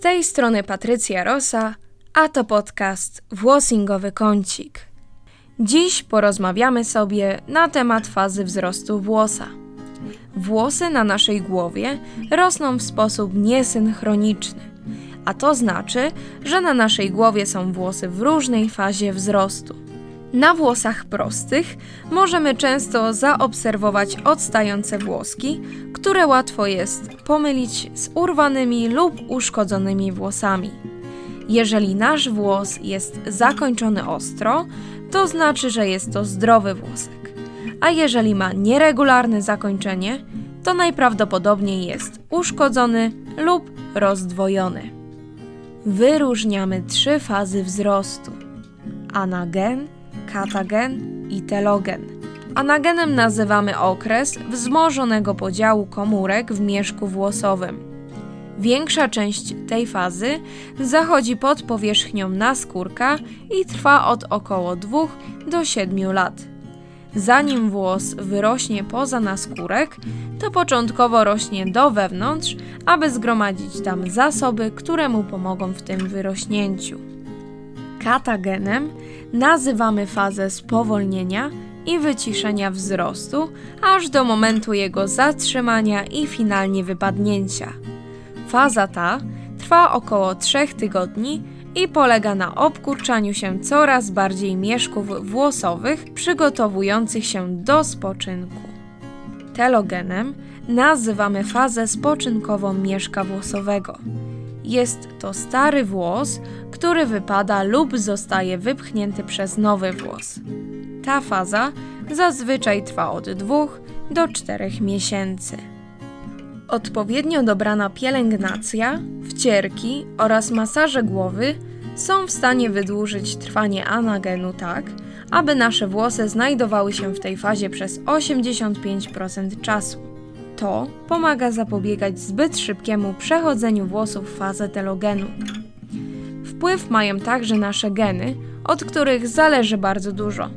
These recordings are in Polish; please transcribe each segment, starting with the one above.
tej strony Patrycja Rosa, a to podcast Włosingowy Kącik. Dziś porozmawiamy sobie na temat fazy wzrostu włosa. Włosy na naszej głowie rosną w sposób niesynchroniczny, a to znaczy, że na naszej głowie są włosy w różnej fazie wzrostu. Na włosach prostych możemy często zaobserwować odstające włoski, które łatwo jest pomylić z urwanymi lub uszkodzonymi włosami. Jeżeli nasz włos jest zakończony ostro, to znaczy, że jest to zdrowy włosek. A jeżeli ma nieregularne zakończenie, to najprawdopodobniej jest uszkodzony lub rozdwojony. Wyróżniamy trzy fazy wzrostu: anagen, katagen i telogen. Anagenem nazywamy okres wzmożonego podziału komórek w mieszku włosowym. Większa część tej fazy zachodzi pod powierzchnią naskórka i trwa od około 2 do 7 lat. Zanim włos wyrośnie poza naskórek, to początkowo rośnie do wewnątrz, aby zgromadzić tam zasoby, które mu pomogą w tym wyrośnięciu. Katagenem nazywamy fazę spowolnienia i wyciszenia wzrostu, aż do momentu jego zatrzymania i finalnie wypadnięcia. Faza ta trwa około 3 tygodni i polega na obkurczaniu się coraz bardziej mieszków włosowych przygotowujących się do spoczynku. Telogenem nazywamy fazę spoczynkową mieszka włosowego. Jest to stary włos, który wypada lub zostaje wypchnięty przez nowy włos. Ta faza zazwyczaj trwa od 2 do 4 miesięcy. Odpowiednio dobrana pielęgnacja, wcierki oraz masaże głowy są w stanie wydłużyć trwanie anagenu tak, aby nasze włosy znajdowały się w tej fazie przez 85% czasu. To pomaga zapobiegać zbyt szybkiemu przechodzeniu włosów w fazę telogenu. Wpływ mają także nasze geny, od których zależy bardzo dużo,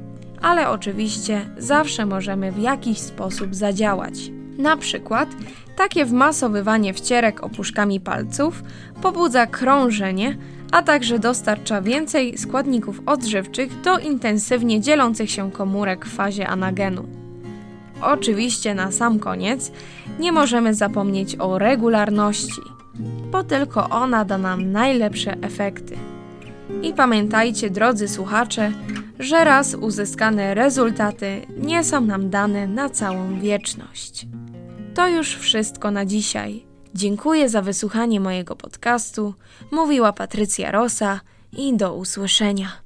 ale oczywiście zawsze możemy w jakiś sposób zadziałać. Na przykład takie wmasowywanie wcierek opuszkami palców pobudza krążenie, a także dostarcza więcej składników odżywczych do intensywnie dzielących się komórek w fazie anagenu. Oczywiście na sam koniec nie możemy zapomnieć o regularności, bo tylko ona da nam najlepsze efekty. I pamiętajcie, drodzy słuchacze, że raz uzyskane rezultaty nie są nam dane na całą wieczność. To już wszystko na dzisiaj. Dziękuję za wysłuchanie mojego podcastu. Mówiła Patrycja Rosa i do usłyszenia.